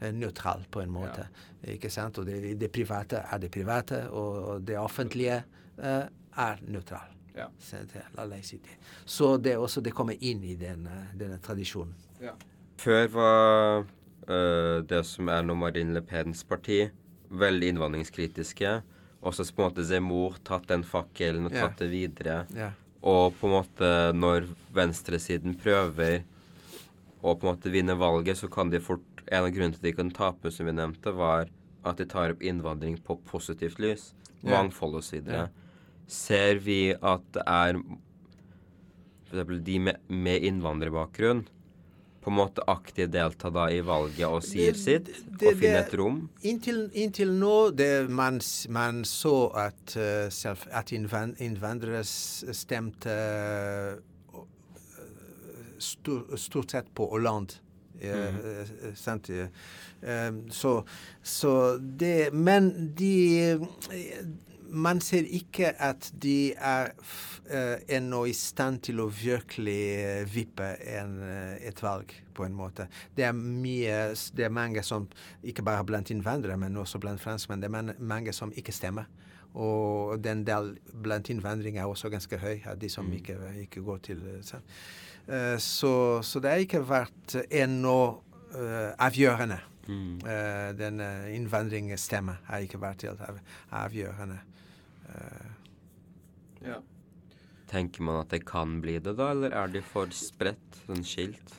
eh, nøytral på en måte. Ikke sant? Og det, det private er det private, og, det offentlige eh, er nøytral. Ja. Så det er. Så det, også, det kommer inn i denne, denne tradisjonen. Ja. Før var øh, det som er nå Marine Le Pens parti, veldig innvandringskritiske. Og så på en måte Zemmour tatt den fakkelen og tatt tatt det videre. Yeah. Og på en måte når venstresiden prøver å på en måte vinne valget, så kan de fort En av grunnene til at de kan tape, som vi nevnte, var at de tar opp innvandring på positivt lys. Yeah. Mangfold osv. Ser vi at det er f.eks. de med, med innvandrerbakgrunn på en måte aktivt delta da i valget og sier Det- sitt, det- og finner et rom? Inntil, inntil nå det man, man så at, uh, selv, at innvandrere stemte uh, stor, stort sett på Hollande. Mm. eh, eh, eh, så, så det Men de eh, Man ser ikke at de er eh, ennå i stand til å virkelig eh, vippe en, eh, et valg, på en måte. Det er mye Det er mange som, ikke bare blant innvandrere, men også blant franskmenn, det er mange som ikke stemmer. Og den del blant innvandring er også ganske høy, av de som ikke, ikke går til så, så det har ikke vært ennå avgjørende. Uh, den innvandringsstemmen har ikke vært helt av, avgjørende. Eh, Ja. Tenker man at det kan bli det, da, eller er de for spredt, sånn skilt?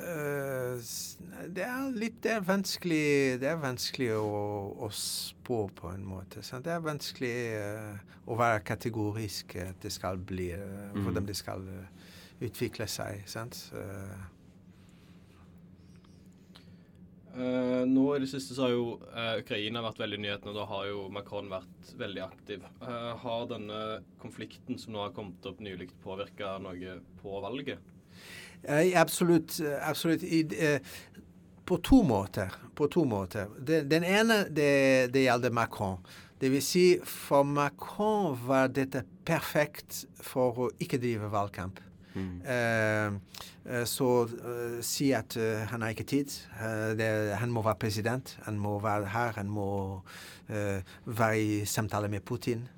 eh, det er litt det er vanskelig Det er vanskelig å, å spå på en måte. Sant? Det er vanskelig uh, å være kategorisk at det skal bli eh, Hvordan det skal utvikle seg. Sant? Eh, Eh, nå i det siste så har jo uh, Ukraina vært veldig i nyhetene, og da har jo Macron vært veldig aktiv. Uh, har denne konflikten som nå har kommet opp nylig, påvirka noe på valget? Absolutt. absolutt. I, på to måter. På to måter. Den, den ene det, det gjelder Macron. Det vil si, for Macron var dette perfekt for å ikke drive valgkamp. Eh, eh, så eh, si at han har ikke tid. Det, han må være president. Han må være her. Han må være i samtale med Putin.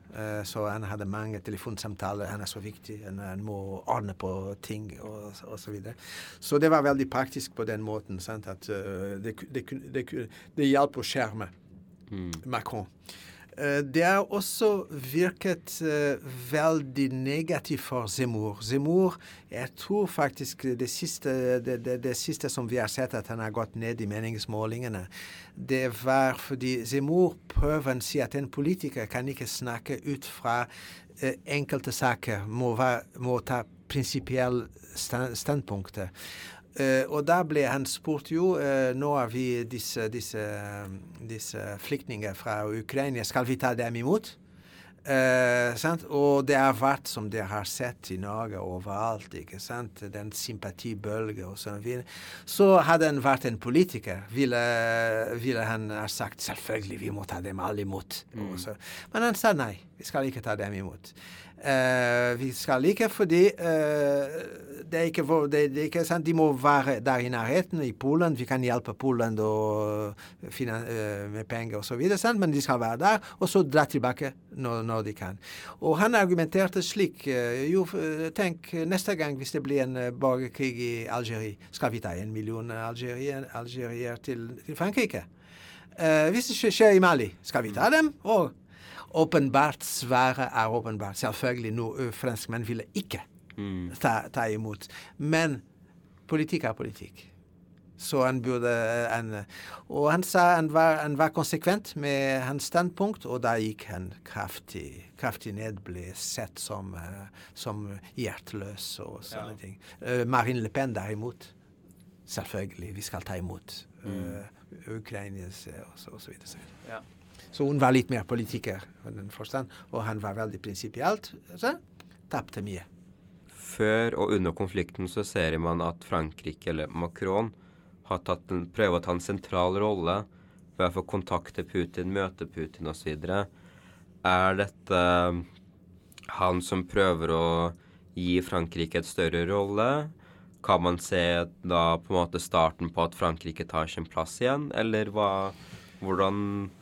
Så han hadde mange telefonsamtaler. Han er så viktig. Han, han må ordne på ting og, og så videre. Så det var veldig praktisk på den måten. Sant? At det, det, det, det hjalp å skjerme Macron. Eh, Det har også virket eh, veldig negativt for Zemmour. Zemmour, jeg tror faktisk det siste, det, det, det siste som vi har sett, at han har gått ned i meningsmålingene, det var fordi Zemmour prøver å si at en politiker kan ikke snakke ut fra eh, enkelte saker, må, være, må ta prinsipielle stand, standpunkter. Eh, og da ble han spurt jo uh, Nå har vi disse, disse, disse flyktninger fra Ukraina, skal vi ta dem imot? Uh, sant? Og det har vært, som dere har sett i Norge overalt, ikke sant? den sympatibølge og sånn videre. Så hadde han vært en politiker, ville, ville han ha sagt selvfølgelig vi må ta dem alle imot. Mm. Men han sa nei, vi skal ikke ta dem imot. Eh, vi skal ikke fordi uh, det er ikke, det, det er ikke sant, De må være der i nærheten, i Polen. Vi kan hjelpe Polen og, finne, uh, med penger osv., men de skal være der, og så dra tilbake når, når de kan. Og han argumenterte slik eh, Jo, eh, tenk neste gang hvis det blir en eh, borgerkrig i Algerie, skal vi ta en million algerier, til, til Frankrike? Eh, hvis det skjer i Mali, skal vi ta dem? Og åpenbart svaret er åpenbart. Selvfølgelig noe franskmenn ville ikke ta, ta imot. Men politikk er politikk. Så han burde han, Og han sa han var, han var konsekvent med hans standpunkt, og da gikk han kraftig, kraftig ned, ble sett som, eh, som hjerteløs og sånne Ja. ting. Eh, Marine Le Pen derimot, selvfølgelig, vi skal ta imot uh, Ukrainas eh, og så, og så videre. Så, videre. Ja. Så hun var litt mer politiker forstand, og han var veldig prinsipielt. Så tapte mye. Før og under konflikten så ser man at Frankrike, eller Macron, har tatt en, prøver å ta en sentral rolle ved å få kontakte Putin, møte Putin osv. Er dette han som prøver å gi Frankrike et større rolle? Kan man se da på en måte starten på at Frankrike tar sin plass igjen, eller hva Hvordan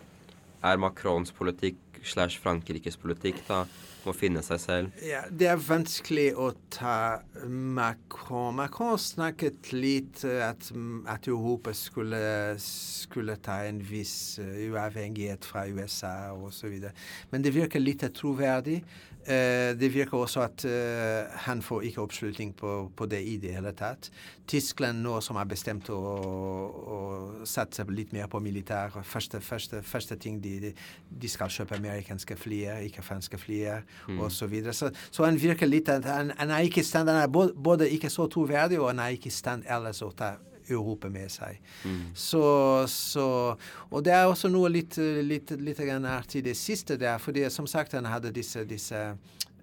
er Macrons politikk slash Frankrikes politikk da må finne seg selv? Ja, det er vanskelig å ta Macron. Macron snakket litt eh, at, at Europa skulle, skulle ta en viss eh, uavhengighet fra USA osv. Men det virker litt troverdig. Eh, det virker også at eh, han får ikke oppslutning på, på det i det hele tatt. Tyskland nå som har bestemt å, å satse litt mer på militær Første, første, første ting de, de, de skal kjøpe amerikanske flyer, ikke franske flyer Mm. og Så, videre. så Så han virker litt at han, han er ikke i stand, han er både, både ikke så troverdig, og han er ikke i stand ellers å ta Europa med seg. Så, så Og det er også noe litt, litt, litt artig det siste der, fordi som sagt han hadde disse, disse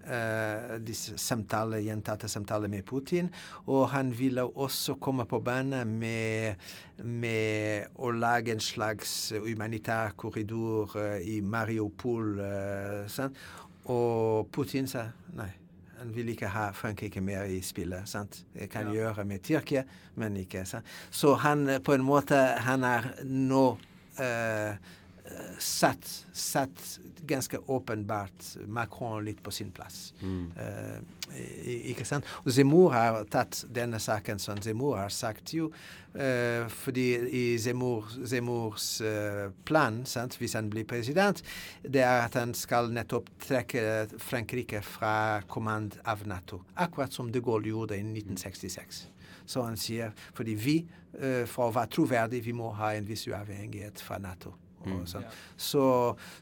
Uh, disse samtale, gjentatte samtaler med Putin, og han ville også komme på banen med, med å lage en slags humanitær korridor uh, i Mariupol. Uh. Og Putin sa nei. Han vil ikke ha Frankrike mer i spillet. sant? Det kan Ja. gjøre med Tyrkia, men ikke sant? Så han eh, på en måte Han er nå eh, satt, sett ganske åpenbart Macron litt på sin plass. Mm. Uh, ikke sant? Og Zemmour har tatt denne saken som Zemmour har sagt jo, Uh, fordi i Zemmour, Zemmours eh, plan, sant, hvis han blir president, det er at han skal nettopp trekke Frankrike fra kommand av Nato. Akkurat som de Gaulle gjorde i 1966. Så han sier fordi vi, for å være troverdig, vi må ha en viss uavhengighet fra Nato. Og sånn. så,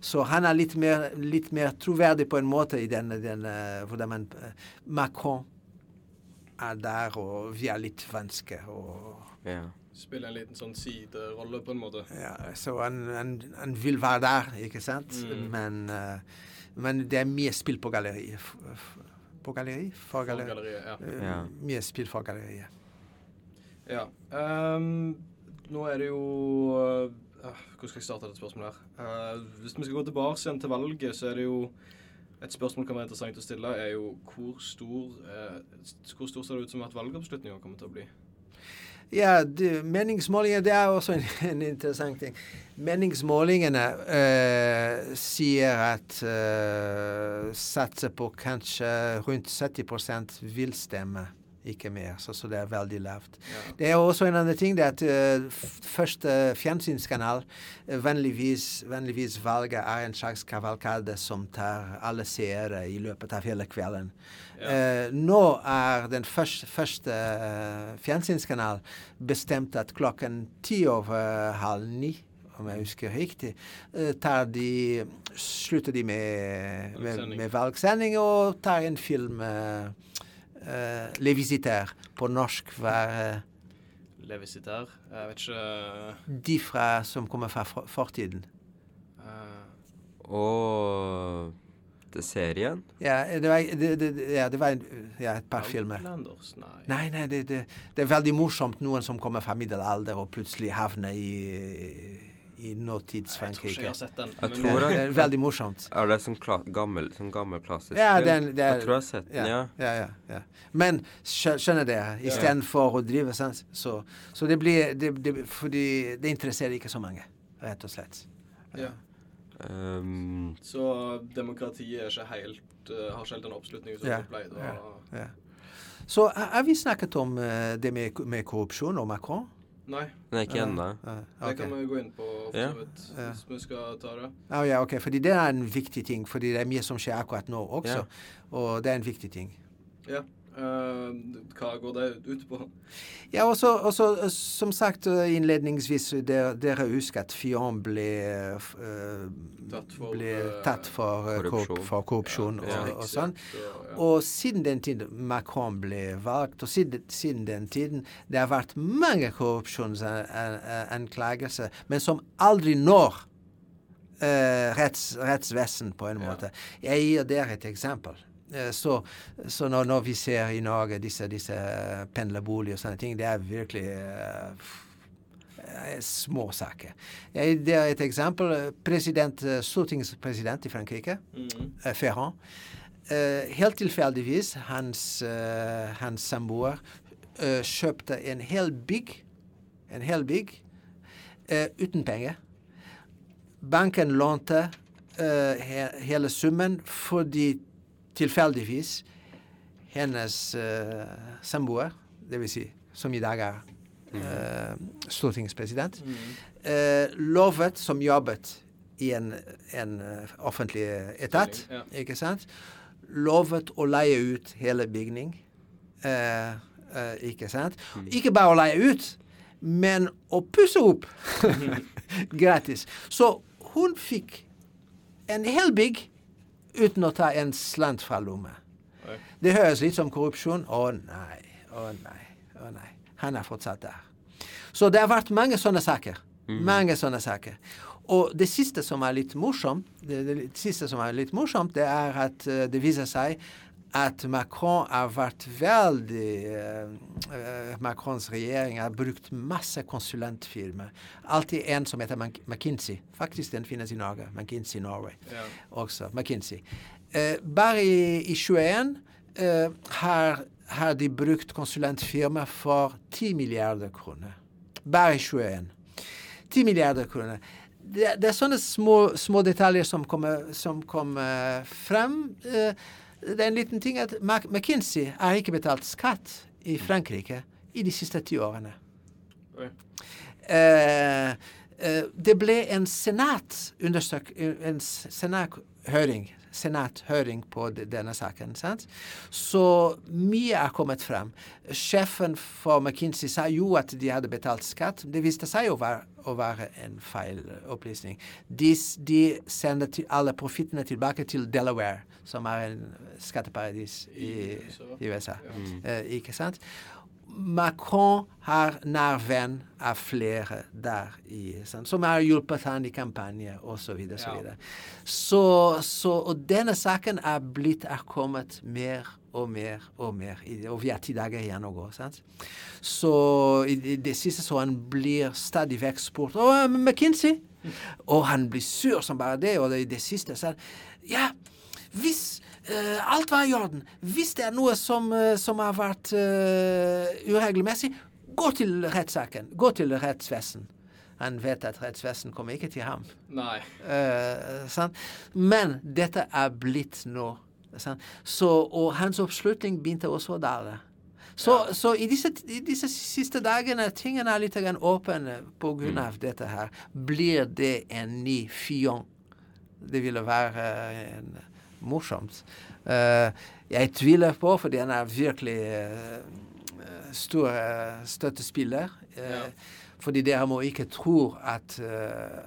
så han er litt mer, litt mer troverdig på en måte i den, den hvordan man eh, Macron er der, og vi er litt vanske. Og, Ja. Spiller en liten sånn siderolle, på en måte. ja, så han, han, han vil være der, ikke sant? Mm. Men, uh, men det er mye spill på galleriet. På galleri? For For galleri. galleriet, ja. Uh, Ja. Mye spill for galleriet. Ja. Um, nå er det jo uh, Hvor skal jeg starte dette spørsmålet her? Uh, hvis vi skal gå tilbake igjen til valget, så er det jo Et spørsmål kan være interessant å stille, er jo hvor stor uh, Hvor stor ser det ut som at valgoppslutninga kommer til å bli? Ja, det, meningsmålinger det er også en, en interessant ting. Meningsmålingene uh, sier at uh, satser på kanskje rundt 70% vil stemme, ikke mer. Så, så det er veldig lavt. Ja. Det er også en annen ting, det at uh, første fjernsynskanal uh, vennligvis, vennligvis valget er en slags kavalkade som tar alle seere i løpet av hele kvelden. Eh, nå er den første, første fjernsynskanal bestemt at klokken ti over halv ni, om jeg husker riktig, tar de, slutter de med, med, med valgsending og tar en film eh, eh, Le på norsk var eh, Levisitær. Jeg vet ikke de fra, som kommer fra fortiden. eh, Og det serien? Ja, det var, det, det, ja, det var en, ja, et par filmer. Nei. Nei, nei, det, det, det er veldig morsomt noen som kommer fra middelalder og plutselig havner i, i nåtids Jeg tror ikke jeg har sett den. Jeg tror Det er veldig morsomt. Er det sånn kla gammel, sånn gammel klassisk Ja, den, det er, Jeg tror jeg har sett den, ja. ja, ja, ja. Men skjø- skjønner det. istedenfor å drive sånn, så, så det blir det, det, Fordi det interesserer ikke så mange, rett og slett. Ja. Um, Så demokratiet er ikke helt, eh, har ikke helt den oppslutningen som Ja, det pleide å ha. Ja. Så har har vi snakket om eh, det med, med korrupsjon og Macron? Nei, nei, ikke ennå. Ja, det kan vi gå inn på for Ja. så hvis Ja. vi skal ta det. Ah, ja, ok, fordi det er en viktig ting, fordi det er mye som skjer akkurat nå også. Ja. Og det er en viktig ting. Ja. Eh, hva går det ut på? Ja, og så, eh, som sagt eh, innledningsvis, dere, dere husker at Fion ble, Tatt for, ble tatt for korrupsjon. for korrupsjon Ja, og, og sånn. og- ja. Og siden den tiden Macron ble valgt, og siden, siden den tiden Det har vært mange korrupsjonsanklagelser, men som aldri når uh, retts, rettsvesen, på en Ja. måte. Jeg gir dere et eksempel. Eh, Så, så når, når vi ser i Norge disse, disse eh, pendlerboliger og sånne ting, det er virkelig eh, små saker. Jeg gir et eksempel. President, stortingspresident i Frankrike, eh, Ferrand. Helt tilfeldigvis, hans, hans samboer kjøpte en hel bygg, en hel bygg, uten penger. Banken lånte he, hele summen fordi tilfeldigvis hennes uh, samboer, dvs. Si, som i dag er uh, stortingspresident, uh, lovet, som jobbet i en, en offentlig etat, ikke sant, lovet å leie ut hele bygning. Uh, ikke sant? Ikke bare å leie ut, men å pusse opp gratis. Så hun fikk en hel bygg uten å ta en slant fra lomme. Det høres litt som korrupsjon. Å nei, å nei, å nei. Han er fortsatt der. Så det har vært mange sånne saker. Mange sånne saker. Og det siste som er litt morsomt, det, det siste som er litt morsomt, det er at eh, det viser seg at Macron har vært veldig uh, Macrons regjering har brukt masse konsulentfirmaer. Alltid en som heter Mc- McKinsey. Faktisk den finnes i Norge. McKinsey Norway Ja. også. McKinsey. Uh, bare i, i 21 uh, har, har de brukt konsulentfirma for 10 milliarder kroner. Bare i 21. 10 milliarder kroner. Det, det er sånne små, små detaljer som kommer, som kommer frem. Eh, det er en liten ting at McKinsey har ikke betalt skatt i Frankrike i de siste ti årene. Oi. Eh, eh, det ble en senat undersøk, senathøring, senathøring på de- denne saken. Sant? Så mye er kommet frem. Sjefen for McKinsey sa jo at de hadde betalt skatt. Det viste seg å være, å være en feil opplysning. De, de sender alle profittene tilbake til Delaware, som er en skatteparadis i, I USA. Mm. Eh, ikke sant? Macron har nær venn av flere der, i, sant? som har hjulpet han i kampanje osv. Så, Ja. videre. så, så Og denne saken er blitt er kommet mer og mer og mer, og vi har ti dager igjen å gå. sant? Så i i det siste så han blir stadig vekk spurt Å, McKinsey? Og han blir sur som bare det, og i det siste sa han Ja, hvis uh, alt var i orden, hvis det er noe som, uh, som har vært uh, uregelmessig, gå til rettssaken. Gå til rettsvesen. Han vet at rettsvesen kommer ikke til ham. Nei. Men dette er blitt nå. Så, og hans oppslutning begynte også å dale. Så, så i, disse, i disse siste dagene tingene er litt åpne på grunn av dette her. Blir det en ny Fion? Det ville være en, morsomt. Eh, jeg tviler på, for den er virkelig uh, stor eh, støttespiller. Eh, Ja. Fordi dere må ikke tro at eh,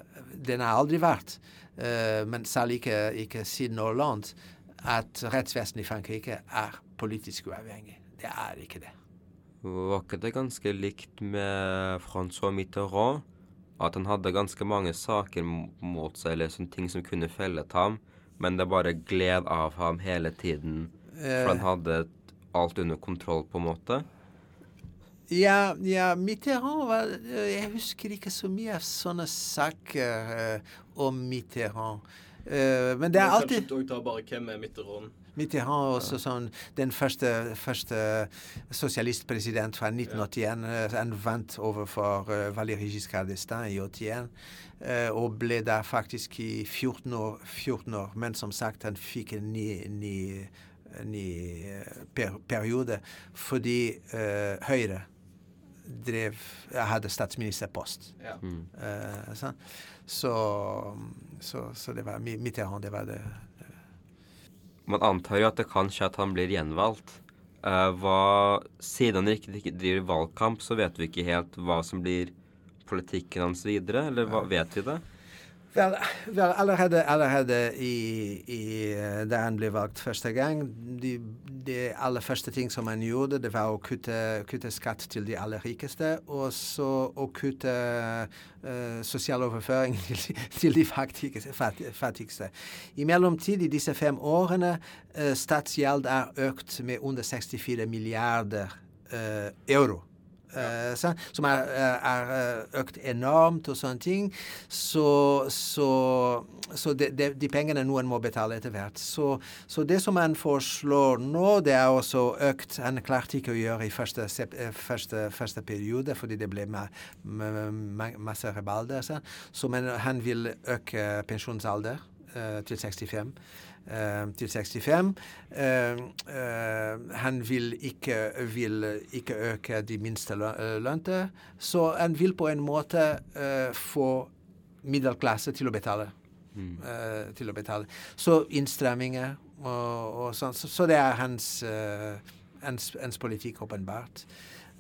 den har aldri vært, eh, men særlig ikke, ikke siden Hollande, at rettsvesenet i Frankrike er politisk uavhengig. Det er ikke det. Var ikke det ganske likt med Francois Mitterrand? At han hadde ganske mange saker mot seg, eller sånne ting som kunne fellet ham, men det er bare gled av ham hele tiden, for han hadde alt under kontroll, på en måte? Ja, ja, Mitterrand var eh, Jeg husker ikke så mye av sånne saker eh, om Mitterrand. Eh, men det er alltid Kanskje du tar bare hvem er Mitterrand? Mitterrand er også sånn den første, første sosialistpresident fra 1981. eh, Han vant overfor uh, Valéry Giscard d'Estaing i 81. Uh, og ble der faktisk i 14 år, 14 år. Men som sagt, han fikk en ny, ny, ny eh, per, periode fordi uh, Høyre drev hadde statsministerpost. Ja. Eh, sant? så, så, så det var Mitterrand, det var det. Man antar jo at det kan skje at han blir gjenvalgt. Uh, hva, siden han ikke, ikke driver valgkamp, så vet vi ikke helt hva som blir politikken hans videre, eller hva, vet vi det? Vel, vel allerede, allerede i, i, eh, da han ble valgt første gang, de, de aller første ting som han gjorde, det var å kutte, kutte skatt til de aller rikeste, og så å kutte uh, sosial overføring til, til de fattigste. fat- fattigste. I mellomtid, i disse fem årene, uh, statsgjeld er økt med under 64 milliarder uh, euro. Eh, sant? som er, er, er eh, økt enormt og sånne ting. Så, så, så de, de, de pengene noen må betale etter hvert. Så, så det som han foreslår nå, det er også økt Han klarte ikke å gjøre i første, eh, første, første periode fordi det ble ma, ma, ma, masse rebalder. Så men han vil øke pensjonsalder eh, til 65. eh, til 65. Eh, eh, han vil ikke, vil ikke øke de minste lø- eh, lønte, så han vil på en måte eh, få middelklasse til å betale. eh, til å betale. Så innstramminger og, og sånn. Så, så det er hans, eh, hans, hans politikk, åpenbart.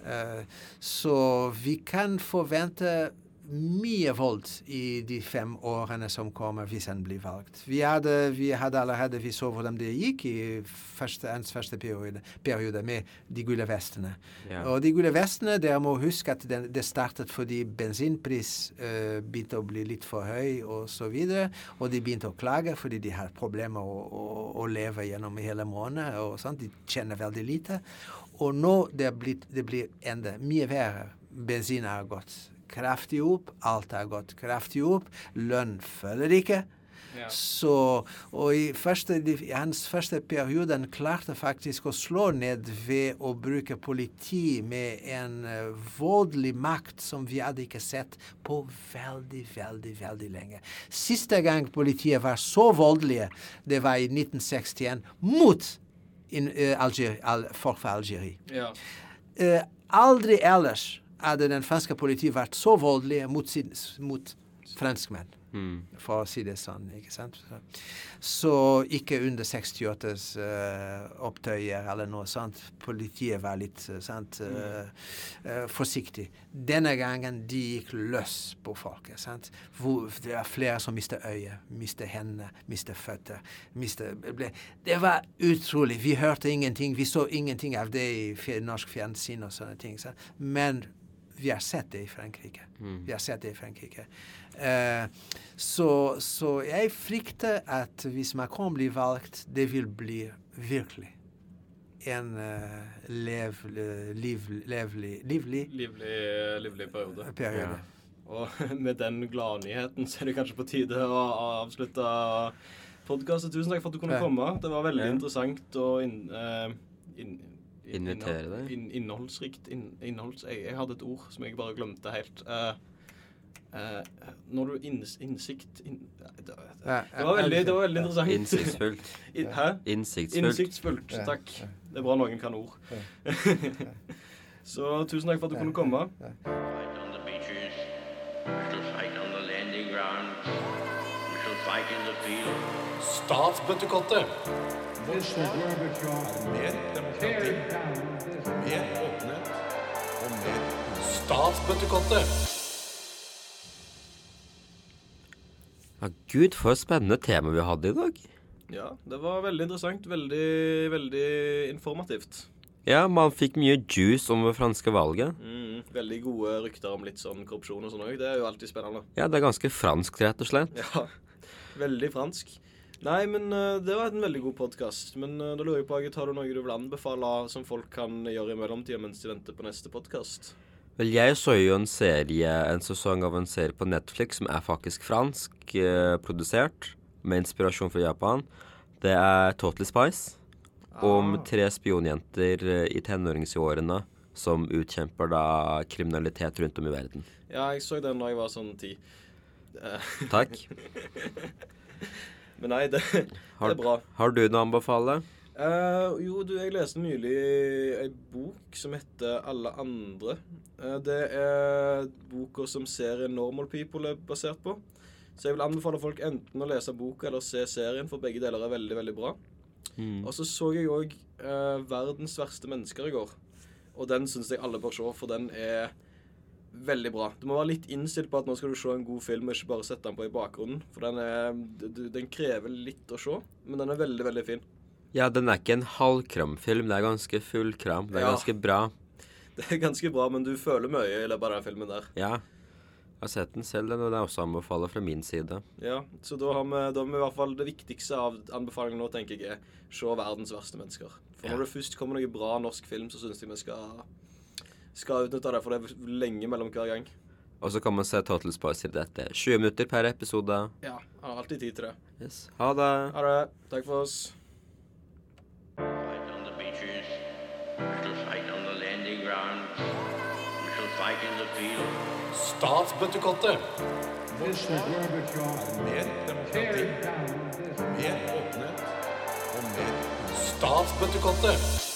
Eh, så vi kan forvente mye vold i de fem årene som kommer, hvis en blir valgt. Vi hadde, vi hadde allerede vi så hvordan det gikk i første, ens første periode, periode med de gule vestene. Ja. Og de gule vestene, dere må huske at det, det startet fordi bensinpris uh, begynte å bli litt for høy og så videre, og de begynte å klage fordi de har problemer å, å, å leve gjennom hele måneden, og sånt. De tjener veldig lite. Og nå det blitt, det blir enda mye verre. Bensin har gått kraftig opp, alt har gått kraftig opp, lønn følger ikke. Ja. Så, og i, første, i hans første periode han klarte faktisk å slå ned ved å bruke politi med en uh, voldelig makt som vi hadde ikke sett på veldig, veldig, veldig lenge. Siste gang politiet var så voldelige, det var i 1961 mot in, uh, Alger, al, folk fra Algerie. Ja. Uh, aldri ellers hadde den franske politiet vært så voldelige mot, sin, mot franskmenn, Mm. for å si det sånn. ikke sant? Så, ikke under 68s uh, opptøyer eller noe sånt. Politiet var litt uh, sant, uh, eh, forsiktig. Denne gangen de gikk løs på folket. sant? Hvor det var flere som mistet øyet, mistet hendene, mistet føtter. Mistet, ble, det var utrolig. Vi hørte ingenting. Vi så ingenting av det i norsk fjernsyn og sånne ting. Sant? Men vi har sett det i Frankrike. Vi har sett det i Frankrike. Eh, så, så jeg frykter at hvis Macron blir valgt, det vil bli virkelig en uh, lev, liv, levlig, livlig Livlig, livlig periode. periode. Og med den gladnyheten så er det kanskje på tide å avslutte podkastet. Tusen takk for at du kunne komme. Det var veldig Ja. interessant og inn, eh, inn, inn, Invitere deg. In, innholdsrikt. In, innholds, jeg, jeg hadde et ord som jeg bare glemte helt. Uh, uh, når du inns, innsikt in, det, det, var veldig, det var veldig interessant. Innsiktsfullt. In, hæ? Innsiktsfullt. Innsiktsfullt. Takk. Det er bra noen kan ord. Så tusen takk for at du kunne komme. Fight on the beaches. We shall fight on the landing grounds. We shall fight in the field. Statsbøttekottet. Mr. er Mer demokrati, mer åpenhet og mer Statsbøttekottet. Ja, Gud, for et spennende tema vi hadde i dag. Ja, det var veldig interessant. Veldig, veldig informativt. Ja, man fikk mye juice om det franske valget. Mm, veldig gode rykter om litt sånn korrupsjon og sånn òg. Det er jo alltid spennende. Ja, det er ganske fransk, rett og slett. Ja, veldig fransk. Nei, men eh, det var en veldig god podkast. Men eh, da lurer jeg på, Agit, har du noe du vil anbefale som folk kan gjøre i mellomtida mens de venter på neste podkast? Vel, jeg så jo en serie, en sesong av en serie på Netflix som er faktisk fransk eh, produsert, med inspirasjon fra Japan. Det er Totally Spice. Om Ah. tre spionjenter eh, i tenåringsårene som utkjemper da kriminalitet rundt om i verden. Ja, jeg så den da jeg var sånn ti. Takk. Men nei, det, det er bra. har du noe å anbefale? Uh, jo, du, jeg leste nylig ei bok som heter 'Alle andre'. Uh, det er boka som serien 'Normal People' er basert på. Så jeg vil anbefale folk enten å lese boka eller se serien, for begge deler er veldig, veldig bra. Mm. Og så så jeg òg 'Verdens verste mennesker' i går. Og den syns jeg alle bør se, for den er veldig bra. Du må være litt innstilt på at nå skal du se en god film, og ikke bare sette den på i bakgrunnen. For den, er, den krever litt å se, men den er veldig, veldig fin. Ja, den er ikke en halvkramfilm, det er ganske full kram. Det er Ja. ganske bra. Det er ganske bra, men du føler mye i løpet av den filmen der. Ja. Jeg har sett den selv, og det er også anbefaler fra min side. Ja, Så da har vi, da har vi i hvert fall det viktigste av anbefalingen nå, tenker jeg, er se 'Verdens verste mennesker'. For Ja. når det først kommer noe bra norsk film, så syns jeg vi skal, skal utnytte det, for det er lenge mellom hver gang. Og så kan man se Total Spice til dette. 20 minutter per episode. Ja, har alltid tid til det. Yes. Ha det. Ha det. Takk for oss. Fight on the beaches. We shall fight on the landing grounds. We shall fight in the field. Statsbøttekottet. Mer demokrati, mer åpenhet og mer Statsbøttekottet.